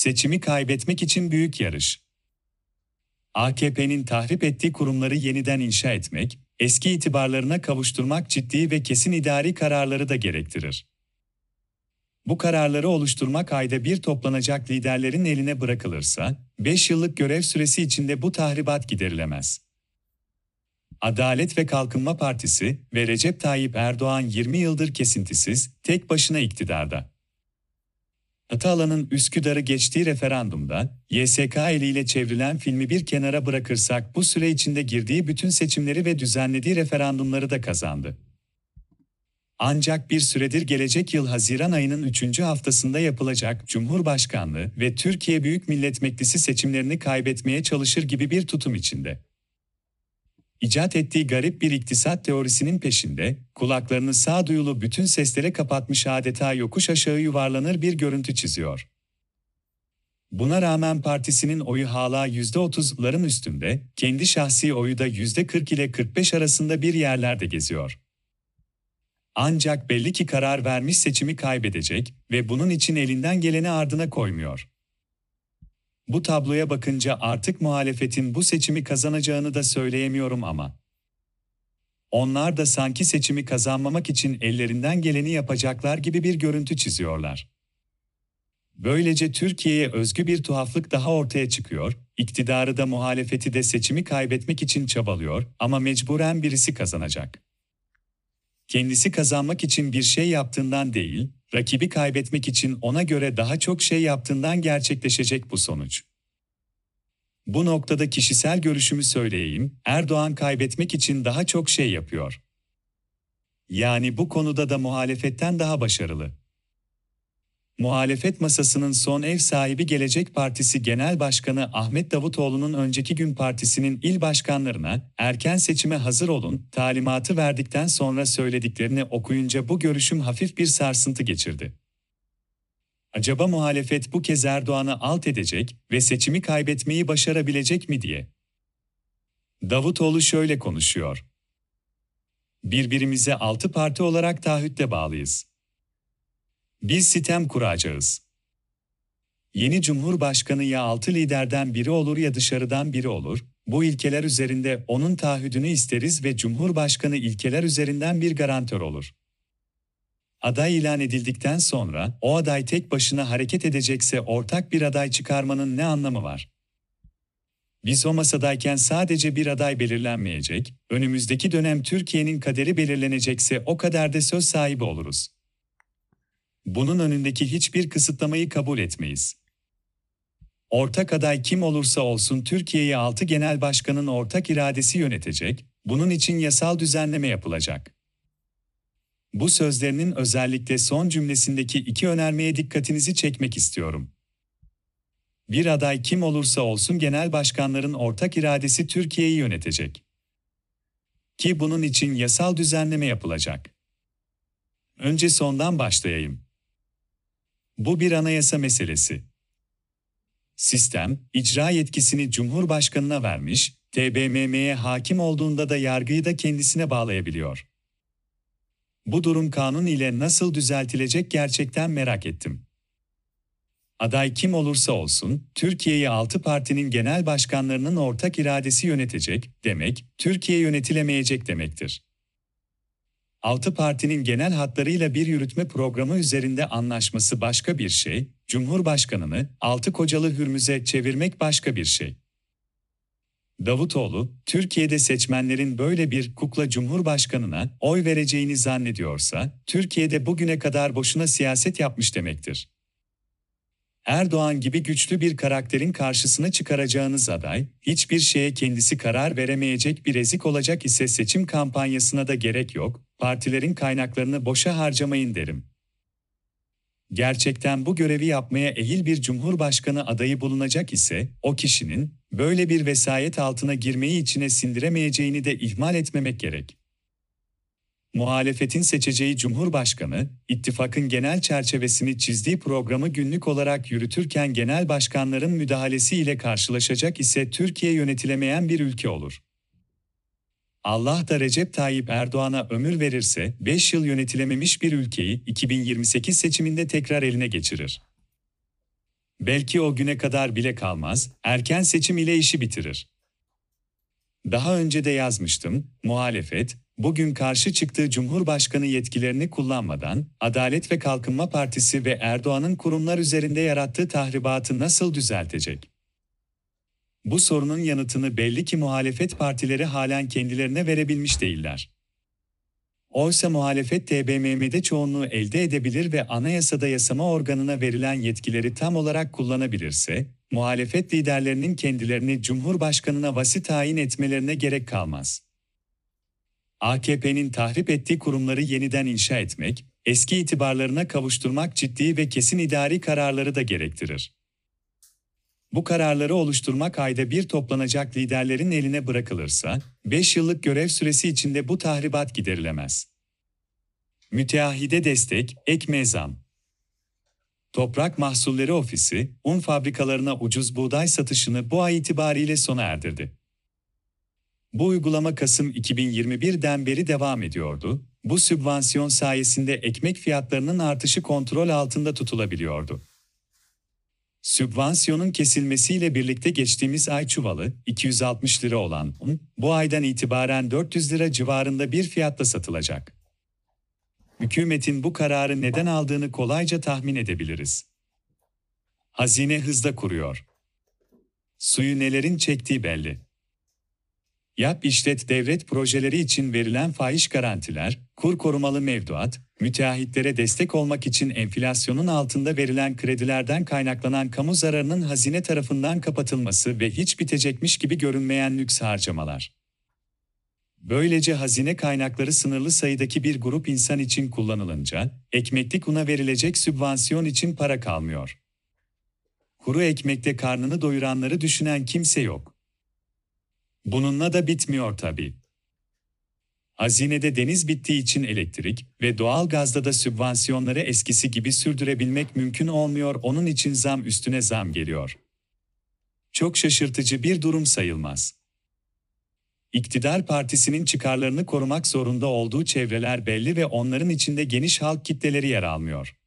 Seçimi kaybetmek için büyük yarış. AKP'nin tahrip ettiği kurumları yeniden inşa etmek, eski itibarlarına kavuşturmak ciddi ve kesin idari kararları da gerektirir. Bu kararları oluşturmak ayda bir toplanacak liderlerin eline bırakılırsa, 5 yıllık görev süresi içinde bu tahribat giderilemez. Adalet ve Kalkınma Partisi ve Recep Tayyip Erdoğan 20 yıldır kesintisiz, tek başına iktidarda. Atalan'ın Üsküdar'ı geçtiği referandumda, YSK eliyle çevrilen filmi bir kenara bırakırsak bu süre içinde girdiği bütün seçimleri ve düzenlediği referandumları da kazandı. Ancak bir süredir gelecek yıl Haziran ayının 3. haftasında yapılacak Cumhurbaşkanlığı ve Türkiye Büyük Millet Meclisi seçimlerini kaybetmeye çalışır gibi bir tutum içinde. İcat ettiği garip bir iktisat teorisinin peşinde, kulaklarını sağduyulu bütün seslere kapatmış adeta yokuş aşağı yuvarlanır bir görüntü çiziyor. Buna rağmen partisinin oyu hala %30'ların üstünde, kendi şahsi oyu da %40 ile 45 arasında bir yerlerde geziyor. Ancak belli ki karar vermiş seçimi kaybedecek ve bunun için elinden geleni ardına koymuyor. Bu tabloya bakınca artık muhalefetin bu seçimi kazanacağını da söyleyemiyorum ama. Onlar da sanki seçimi kazanmamak için ellerinden geleni yapacaklar gibi bir görüntü çiziyorlar. Böylece Türkiye'ye özgü bir tuhaflık daha ortaya çıkıyor, iktidarı da muhalefeti de seçimi kaybetmek için çabalıyor ama mecburen birisi kazanacak. Kendisi kazanmak için bir şey yaptığından değil, rakibi kaybetmek için ona göre daha çok şey yaptığından gerçekleşecek bu sonuç. Bu noktada kişisel görüşümü söyleyeyim, Erdoğan kaybetmek için daha çok şey yapıyor. Yani bu konuda da muhalefetten daha başarılı. Muhalefet masasının son ev sahibi Gelecek Partisi Genel Başkanı Ahmet Davutoğlu'nun önceki gün partisinin il başkanlarına erken seçime hazır olun talimatı verdikten sonra söylediklerini okuyunca bu görüşüm hafif bir sarsıntı geçirdi. Acaba muhalefet bu kez Erdoğan'ı alt edecek ve seçimi kaybetmeyi başarabilecek mi diye. Davutoğlu şöyle konuşuyor. Birbirimize altı parti olarak taahhütle bağlıyız. Biz sitem kuracağız. Yeni Cumhurbaşkanı ya altı liderden biri olur ya dışarıdan biri olur. Bu ilkeler üzerinde onun taahhüdünü isteriz ve Cumhurbaşkanı ilkeler üzerinden bir garantör olur. Aday ilan edildikten sonra o aday tek başına hareket edecekse ortak bir aday çıkarmanın ne anlamı var? Biz o masadayken sadece bir aday belirlenmeyecek, önümüzdeki dönem Türkiye'nin kaderi belirlenecekse o kaderde söz sahibi oluruz. Bunun önündeki hiçbir kısıtlamayı kabul etmeyiz. Ortak aday kim olursa olsun Türkiye'yi altı genel başkanın ortak iradesi yönetecek, bunun için yasal düzenleme yapılacak. Bu sözlerinin özellikle son cümlesindeki iki önermeye dikkatinizi çekmek istiyorum. Bir aday kim olursa olsun genel başkanların ortak iradesi Türkiye'yi yönetecek. Ki bunun için yasal düzenleme yapılacak. Önce sondan başlayayım. Bu bir anayasa meselesi. Sistem, icra yetkisini Cumhurbaşkanına vermiş, TBMM'ye hakim olduğunda da yargıyı da kendisine bağlayabiliyor. Bu durum kanun ile nasıl düzeltilecek gerçekten merak ettim. Aday kim olursa olsun, Türkiye'yi altı partinin genel başkanlarının ortak iradesi yönetecek demek, Türkiye yönetilemeyecek demektir. Altı partinin genel hatlarıyla bir yürütme programı üzerinde anlaşması başka bir şey, Cumhurbaşkanını altı kocalı hürmüze çevirmek başka bir şey. Davutoğlu, Türkiye'de seçmenlerin böyle bir kukla cumhurbaşkanına oy vereceğini zannediyorsa, Türkiye'de bugüne kadar boşuna siyaset yapmış demektir. Erdoğan gibi güçlü bir karakterin karşısına çıkaracağınız aday, hiçbir şeye kendisi karar veremeyecek bir ezik olacak ise seçim kampanyasına da gerek yok, partilerin kaynaklarını boşa harcamayın derim. Gerçekten bu görevi yapmaya ehil bir cumhurbaşkanı adayı bulunacak ise, o kişinin, böyle bir vesayet altına girmeyi içine sindiremeyeceğini de ihmal etmemek gerek. Muhalefetin seçeceği Cumhurbaşkanı, ittifakın genel çerçevesini çizdiği programı günlük olarak yürütürken genel başkanların müdahalesiyle karşılaşacak ise Türkiye yönetilemeyen bir ülke olur. Allah da Recep Tayyip Erdoğan'a ömür verirse 5 yıl yönetilememiş bir ülkeyi 2028 seçiminde tekrar eline geçirir. Belki o güne kadar bile kalmaz, erken seçim ile işi bitirir. Daha önce de yazmıştım, muhalefet, bugün karşı çıktığı Cumhurbaşkanı yetkilerini kullanmadan, Adalet ve Kalkınma Partisi ve Erdoğan'ın kurumlar üzerinde yarattığı tahribatı nasıl düzeltecek? Bu sorunun yanıtını belli ki muhalefet partileri halen kendilerine verebilmiş değiller. Oysa muhalefet TBMM'de çoğunluğu elde edebilir ve anayasada yasama organına verilen yetkileri tam olarak kullanabilirse, muhalefet liderlerinin kendilerini Cumhurbaşkanına vasi tayin etmelerine gerek kalmaz. AKP'nin tahrip ettiği kurumları yeniden inşa etmek, eski itibarlarına kavuşturmak ciddi ve kesin idari kararları da gerektirir. Bu kararları oluşturmak ayda bir toplanacak liderlerin eline bırakılırsa, 5 yıllık görev süresi içinde bu tahribat giderilemez. Müteahhide destek, ek mezam. Toprak Mahsulleri Ofisi, un fabrikalarına ucuz buğday satışını bu ay itibariyle sona erdirdi. Bu uygulama Kasım 2021'den beri devam ediyordu. Bu sübvansiyon sayesinde ekmek fiyatlarının artışı kontrol altında tutulabiliyordu. Sübvansiyonun kesilmesiyle birlikte geçtiğimiz ay çuvalı 260 lira olan un, bu aydan itibaren 400 lira civarında bir fiyatla satılacak. Hükümetin bu kararı neden aldığını kolayca tahmin edebiliriz. Hazine hızla kuruyor. Suyu nelerin çektiği belli. Yap işlet devlet projeleri için verilen fahiş garantiler, kur korumalı mevduat, müteahhitlere destek olmak için enflasyonun altında verilen kredilerden kaynaklanan kamu zararının hazine tarafından kapatılması ve hiç bitecekmiş gibi görünmeyen lüks harcamalar. Böylece hazine kaynakları sınırlı sayıdaki bir grup insan için kullanılınca, ekmeklik una verilecek sübvansiyon için para kalmıyor. Kuru ekmekte karnını doyuranları düşünen kimse yok. Bununla da bitmiyor tabii. Hazinede deniz bittiği için elektrik ve doğal gazda da sübvansiyonları eskisi gibi sürdürebilmek mümkün olmuyor, onun için zam üstüne zam geliyor. Çok şaşırtıcı bir durum sayılmaz. İktidar partisinin çıkarlarını korumak zorunda olduğu çevreler belli ve onların içinde geniş halk kitleleri yer almıyor.